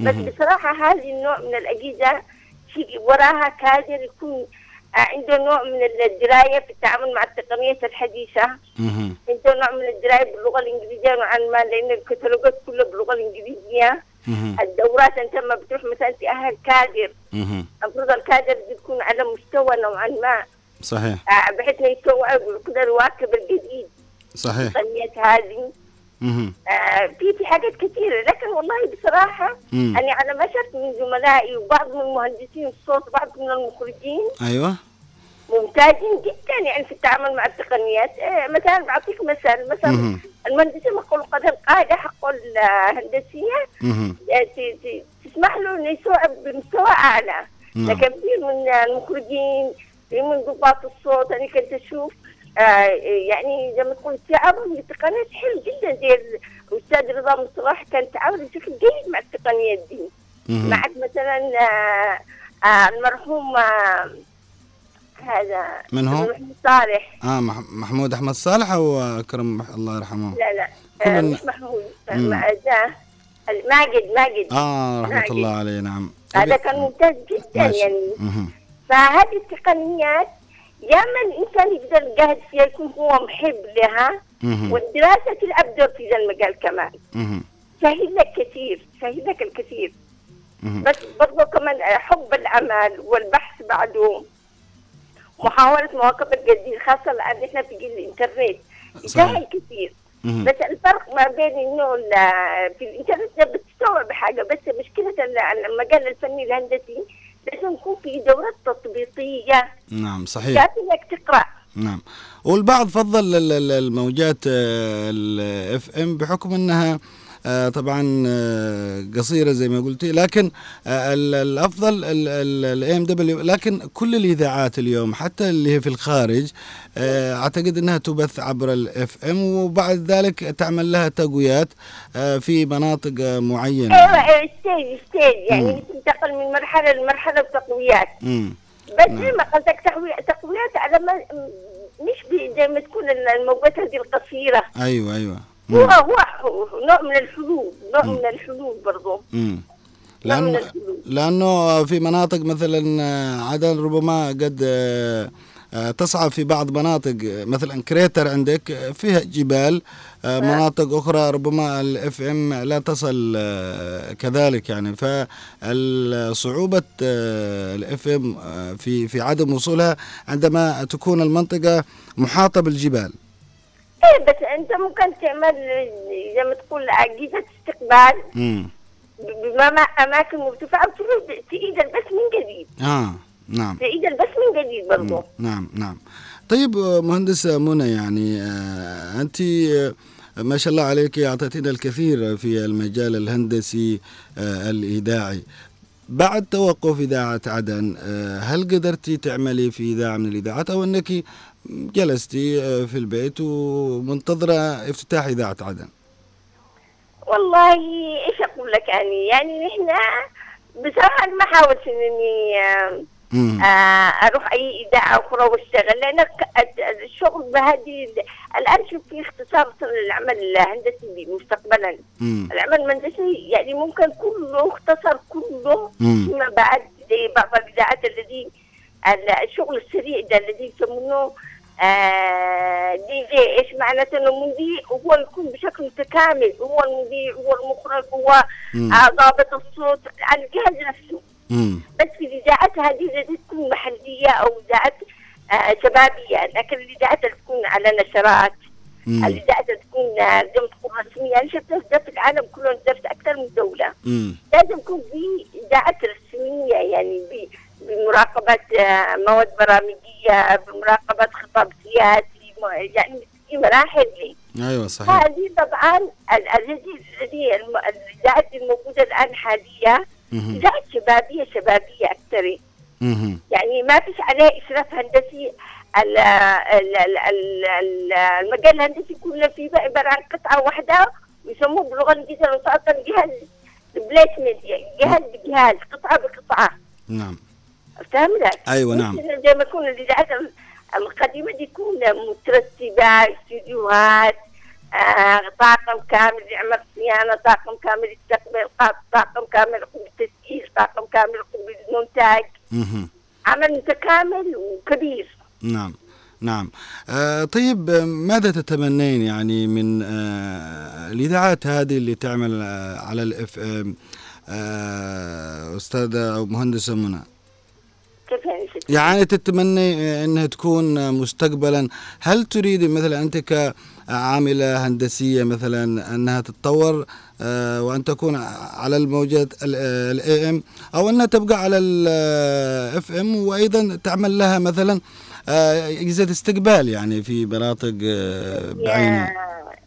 S5: بس. بصراحة هذه النوع من الأجهزة في وراها كادر يكون عنده نوع من الدراية في التعامل مع التقنيات
S1: الحديثة.
S5: عنده نوع من الدراية باللغة الإنجليزية نوعا ما لأن الكتالوجات كلها باللغة
S1: الإنجليزية.
S5: الدورات أنت لما بتروح مثلا تاهل كادر. المفروض الكادر بتكون على مستوى نوعا ما
S1: صحيح
S5: آه، بحيث إنه ويقدر يواكب الجديد
S1: صحيح
S5: التقنيات هذه. آه، في في حاجات كثيره لكن والله بصراحة
S1: مم.
S5: أنا على ما شفت من زملائي وبعض من مهندسين الصوت وبعض من المخرجين
S1: أيوه
S5: ممتازين جدا يعني في التعامل مع التقنيات آه، مثلا بعطيك مثال مثلا. المهندسين قدر القاعدة حقه
S1: الهندسية.
S5: آه، تسمح له إنه يستوعب بمستوى أعلى
S1: نعم.
S5: لكن في من المخرجين في من ضباط الصوت أنا كنت أشوف يعني زي ما تقول تعاون بالتقنيات حلو جدا زي الاستاذ رضا مصطلح كان تعاون بشكل جيد مع التقنيات دي. معك مثلا آه، آه، المرحوم آه، هذا
S1: من هو؟
S5: المرحوم صالح
S1: آه مح- محمود أحمد صالح أو أكرم الله يرحمه
S5: لا لا آه، مش محمود. مع ماجد ماجد
S1: آه رحمة
S5: ماجد.
S1: الله عليه نعم
S5: هذا كان ممتاز جدا
S1: ماشي.
S5: يعني
S1: مهم.
S5: فهذه التقنيات يا من الانسان يقدر يجاهد فيها يكون هو محب لها. والدراسة تلعب دور في ذا المجال كمان. سهل لك كثير سهل لك الكثير. بس برضه كمان حب العمل والبحث بعده محاولة مواكبة الجديد خاصة الآن إحنا في جيل الإنترنت
S1: صحيح.
S5: سهل كثير. بس الفرق ما بين إنه في الإنترنت بتستوعب حاجة بس مشكلة ال- المجال الفني الهندسي لازم يكون في دورات تطبيقية.
S1: نعم صحيح.
S5: كافي إنك تقرأ.
S1: نعم. والبعض فضل ال- ال- الموجات ال FM بحكم إنها آه، طبعا آه، قصيرة زي ما قلتي لكن آه، ال- الأفضل ال AMW لكن كل الإذاعات اليوم حتى اللي هي في الخارج آه، أعتقد إنها تبث عبر ال FM وبعد ذلك تعمل لها تقويات آه، في مناطق آه، معينة
S5: أيوة stage stage
S1: مم.
S5: يعني تنتقل من مرحلة لمرحلة بتقويات. بس
S1: نعم.
S5: زي ما قصدك تقوية تقويات على ما مش زي ما تكون الموجات هذه القصيرة
S1: أيوه أيوه
S5: هو. هو نوع من الحلول نوع من الحلول برضو.
S1: مم.
S5: من
S1: لأن
S5: الحلول
S1: لأنه في مناطق مثلا آه، عدن ربما قد آه، آه، تصعب في بعض مناطق مثلا كريتر عندك فيها جبال مناطق أخرى ربما ال FM لا تصل كذلك يعني. فصعوبة ال FM في في عدم وصولها عندما تكون المنطقة محاطة بالجبال.
S5: إيه بس أنت ممكن تعمل زي ما تقول اجهزه استقبال.
S1: مم.
S5: باماكن مرتفعه وتعيد تعيد البث من جديد.
S1: آه نعم.
S5: تعيد البث من جديد برضو.
S1: نعم نعم. طيب آه، مهندسة منى يعني آه، أنت آه، ما شاء الله عليك أعطيتنا الكثير في المجال الهندسي آه، الإذاعي. بعد توقف إذاعة عدن آه، هل قدرتي تعملي في إذاعة من الإذاعات أو أنك جلستي آه، في البيت ومنتظرة افتتاح إذاعة عدن
S5: والله إيش أقول لك يعني يعني نحن بصراحة ما حاولت انني آه، أروح أي إذاعة أخرى وأشتغل لأن الشغل بهذه ال- الآن شوف في اختصار للعمل الهندسي مستقبلا. العمل الهندسي يعني ممكن كله اختصر كله. فيما بعد زي بعض الإذاعات الذي ال- الشغل السريع ده الذي يسمونه آه دي جي إيش معناته انه مذيع هو يكون بشكل متكامل هو المذيع هو المخرج هو. آه ضابط الصوت على الجهاز نفسه
S1: مم.
S5: بس في الاذاعات هذه تكون محلية أو اذاعات آه شبابية لكن الاذاعات تكون على نشرات. الاذاعات تكون ما تكون رسمية أنا شفت ده في العالم كله في أكثر من دولة
S1: مم.
S5: لازم يكون في إذاعات رسمية يعني ب- بمراقبة آه، مواد برامجية بمراقبة خطاب سياسي يعني في مراحل لي
S1: أيوة صحيح.
S5: هذه طبعا ال- الذي الذي الم- الاذاعات الموجوده الآن حاليا شبابية شبابية أكثر.
S1: مم.
S5: يعني ما فيش عليه إشراف هندسي. ال- ال- ال- ال- ال- المجال الهندسي كله فيه بقى عبارة عن قطعة واحدة ويسموه باللغة الانجليزية والمصادره جهاز بليسمنت يعني جهاز بجهاز قطعة بقطعة.
S1: نعم.
S5: فاهم لك؟
S1: أيوة، نعم.
S5: زي ما يكون الاذاعات ال- القديمة دي تكون مترتبه استديوهات آه طاقم كامل يعمل صيانة طاقم كامل يستقبل طاقم كامل يقوم بالتسجيل طاقم كامل يقوم بالمونتاج. عمل متكامل وكبير
S1: نعم نعم آه طيب ماذا تتمنين يعني من آه الإذاعات هذه اللي تعمل آه على الاف ام آه أستاذة أو مهندسة منى
S5: كيف يعني؟
S1: يعني تتمني أنها تكون مستقبلا هل تريد مثلا أنت كعاملة هندسية مثلا أنها تتطور آه، وأن تكون على الموجات ال AM أو أنها تبقى على ال FM وأيضا تعمل لها مثلا آه، أجهزة استقبال يعني في مناطق آه، بعينها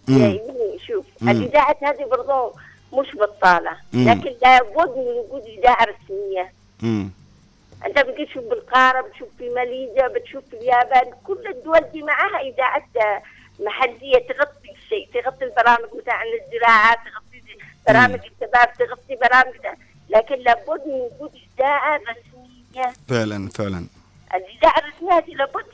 S5: ابني شوف. الاذاعات هذه برضه مش
S1: بطالة.
S5: لكن لابد من وجود اذاعه رسمية
S1: مم.
S5: أنت بتشوف بالقارة بتشوف في ماليزيا بتشوف في اليابان كل الدول دي معاها اذاعات محلية تغطي الشيء تغطي البرامج مثلا عن الزراعة تغطي برامج الشباب تغطي برامج ده. لكن لابد من وجود اذاعه رسمية.
S1: فعلا فعلا.
S5: الاذاعه الرسمية هذه لابد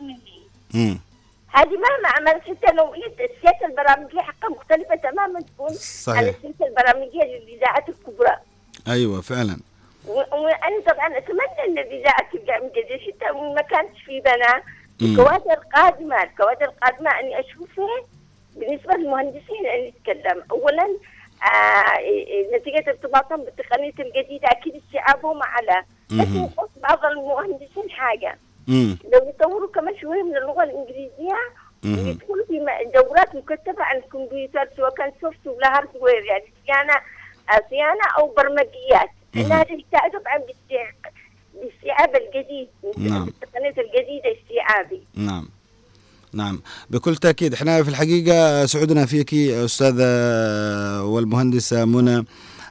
S1: مم.
S5: هذه مهما عملت حتى لو السياسة البرامجية حقها مختلفة تماما تكون عن
S1: صحيح.
S5: السياسة البرامجية للاذاعات الكبرى.
S1: أيوة فعلا.
S5: وأنا طبعا أتمنى أن الاذاعه ترجع من جديد حتى ما كانش في بنا
S1: مم.
S5: الكوادر القادمة الكوادر القادمة أني اشوفها بالنسبة للمهندسين اللي نتكلم اولا آه إيه- نتيجة ارتباطهم بالتقنية الجديدة أكيد استيعابهم على بس بعض المهندسين حاجة
S1: مم.
S5: لو يطوروا كمان شوية من اللغة الإنجليزية
S1: مهم.
S5: ويدخلوا في دورات مكثفه عن الكمبيوتر سواء كان soft ولا hardware يعني صيانة آه، صيانة أو برمجيات هذا يساعد طبعا باستيع- باستيعاب الجديد.
S1: نعم.
S5: التقنية الجديدة استيعابي
S1: نعم. نعم. بكل تأكيد إحنا في الحقيقة سعدنا فيك أستاذة والمهندسة منى.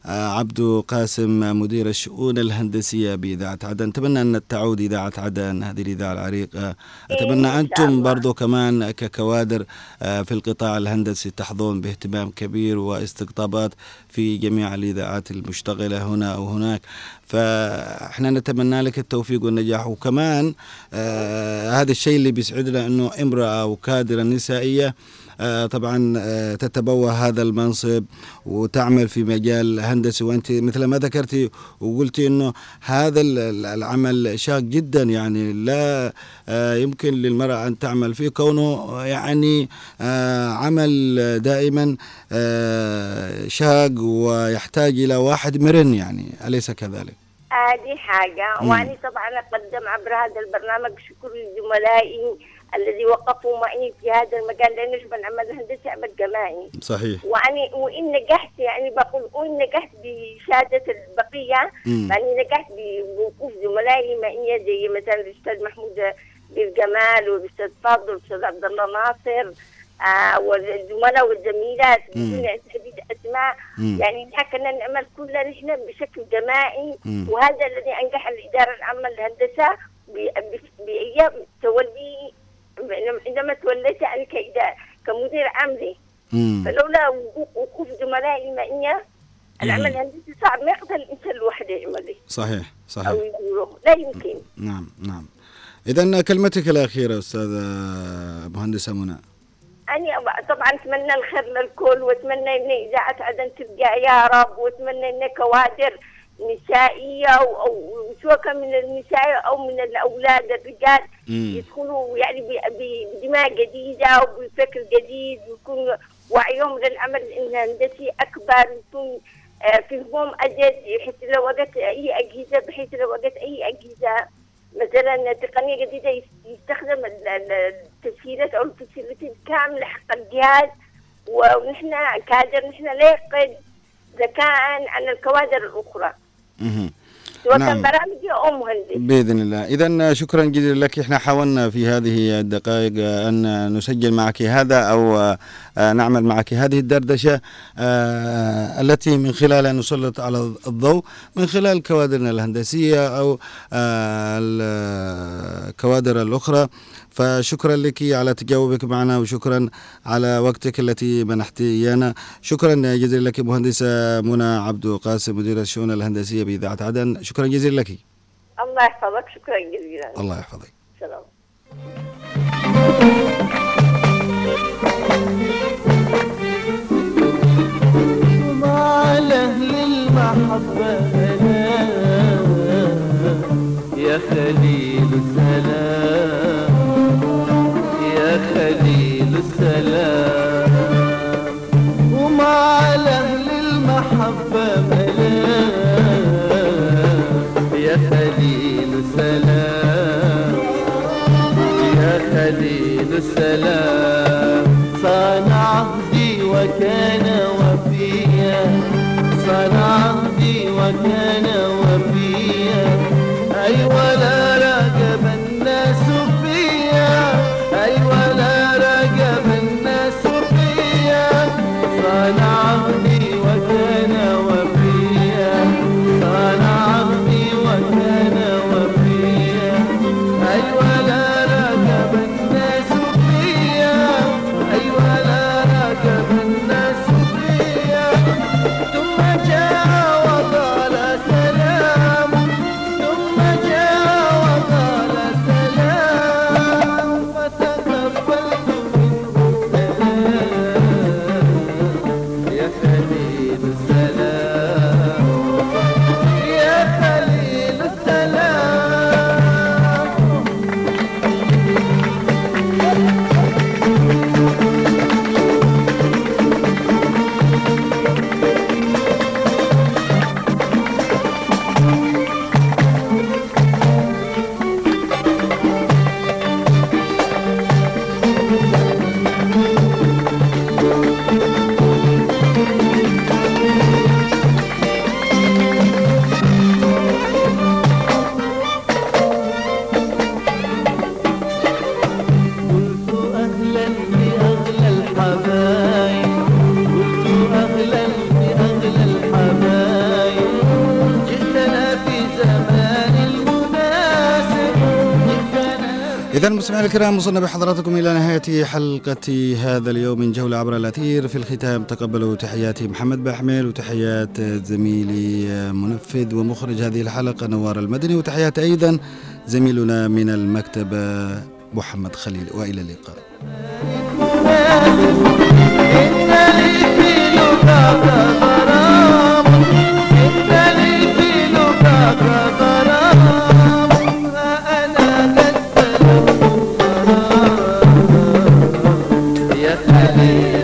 S1: عبدو قاسم مدير الشؤون الهندسية بإذاعة عدن. أتمنى أن تعود إذاعة عدن هذه الإذاعة العريقة. أتمنى أنتم. برضو كمان ككوادر آه، في القطاع الهندسي تحظون باهتمام كبير واستقطابات في جميع الإذاعات المشتغلة هنا أو هناك. فإحنا نتمنى لك التوفيق والنجاح. وكمان آه هذا الشيء اللي بيسعدنا إنه امرأة وكادرة نسائية آه طبعا آه تتبوى هذا المنصب وتعمل في مجال هندسي وأنت مثل ما ذكرتي وقلتي إنه هذا ال- ال- العمل شاق جدا يعني لا آه يمكن للمرأة أن تعمل فيه كونه يعني آه عمل دائما آه شاق ويحتاج إلى واحد مرن يعني أليس كذلك؟
S5: هذه حاجة
S1: مم.
S5: واني طبعا أقدم عبر هذا البرنامج شكر لزملائي الذي وقفوا معي في هذا المجال لأن نجم العمل الهندسي عمل جماعي
S1: صحيح
S5: واني وإن نجحت يعني بقول وإن نجحت بشهادة البقية
S1: مم.
S5: يعني نجحت بوقوف زملائي معي زي مثلا الأستاذ محمود بالجمال والأستاذ فاضل والأستاذ عبد الله ناصر آه والزملاء والزميلات. بدون تحديد أسماء
S1: مم.
S5: يعني كنا نعمل كلنا نحن بشكل جماعي
S1: مم.
S5: وهذا الذي أنجح الإدارة العامة للهندسة بأيام تولي عندما توليت أنا كمدير عام لي
S1: مم.
S5: فلولا وقوف- زملائي معي العمل الهندسي صعب ما يقدر الإنسان لوحده يعمله
S1: صحيح
S5: أو
S1: صحيح
S5: يديره لا يمكن.
S1: نعم نعم. إذا كلمتك الأخيرة أستاذة مهندسة منى
S5: أنا طبعا أتمنى الخير للكل وأتمنى أن إذاعة عدن ترجع يا رب وأتمنى أن كوادر نسائية أو, أو سواء كان من النساء أو من الأولاد الرجال. يدخلوا يعني بدماء جديدة وبفكر جديد ويكون وعيهم للعمل الهندسي أكبر ويكون آه، فهمهم أجد بحيث لو وجدت أي أجهزة بحيث لو وجدت أي أجهزة مثلا تقنية جديدة يس- يستخدم ال- ال- التسهيلات أو التسهيلات الكاملة حق الجهاز ونحن كادر نحن لا يقل ذكاء عن الكوادر الأخرى وكان
S1: نعم.
S5: برامجي أم مهندس
S1: بإذن الله. اذا شكرا جزيلا لك. إحنا حاولنا في هذه الدقائق أن نسجل معك هذا أو آه، نعمل معك هذه الدردشة آه، التي من خلالها نسلط على الضوء من خلال كوادرنا الهندسية أو آه، الكوادر الأخرى. فشكرا لك على تجاوبك معنا وشكرا على وقتك التي منحت إيانا. شكرا جزيلا لك مهندسه منى عبد قاسم مدير الشؤون الهندسية بإذاعة عدن. شكرا جزيلا لك.
S5: الله يحفظك. شكرا جزيلا.
S1: الله يحفظك.
S5: سلام.
S4: مع أهل المحبة يا خليل السلام يا خليل السلام. ومع أهل المحبة ملا يا خليل السلام. يا خليل السلام. صان عهدي وكان وفيا. صان عهدي وكان وفيا.
S1: الكرام وصلنا بحضراتكم إلى نهاية حلقة هذا اليوم من جولة عبر الأثير. في الختام تقبلوا تحياتي محمد بحميل وتحيات زميلي منفذ ومخرج هذه الحلقة نوار المدني وتحيات أيضا زميلنا من المكتبة محمد خليل. وإلى اللقاء.
S4: Happy.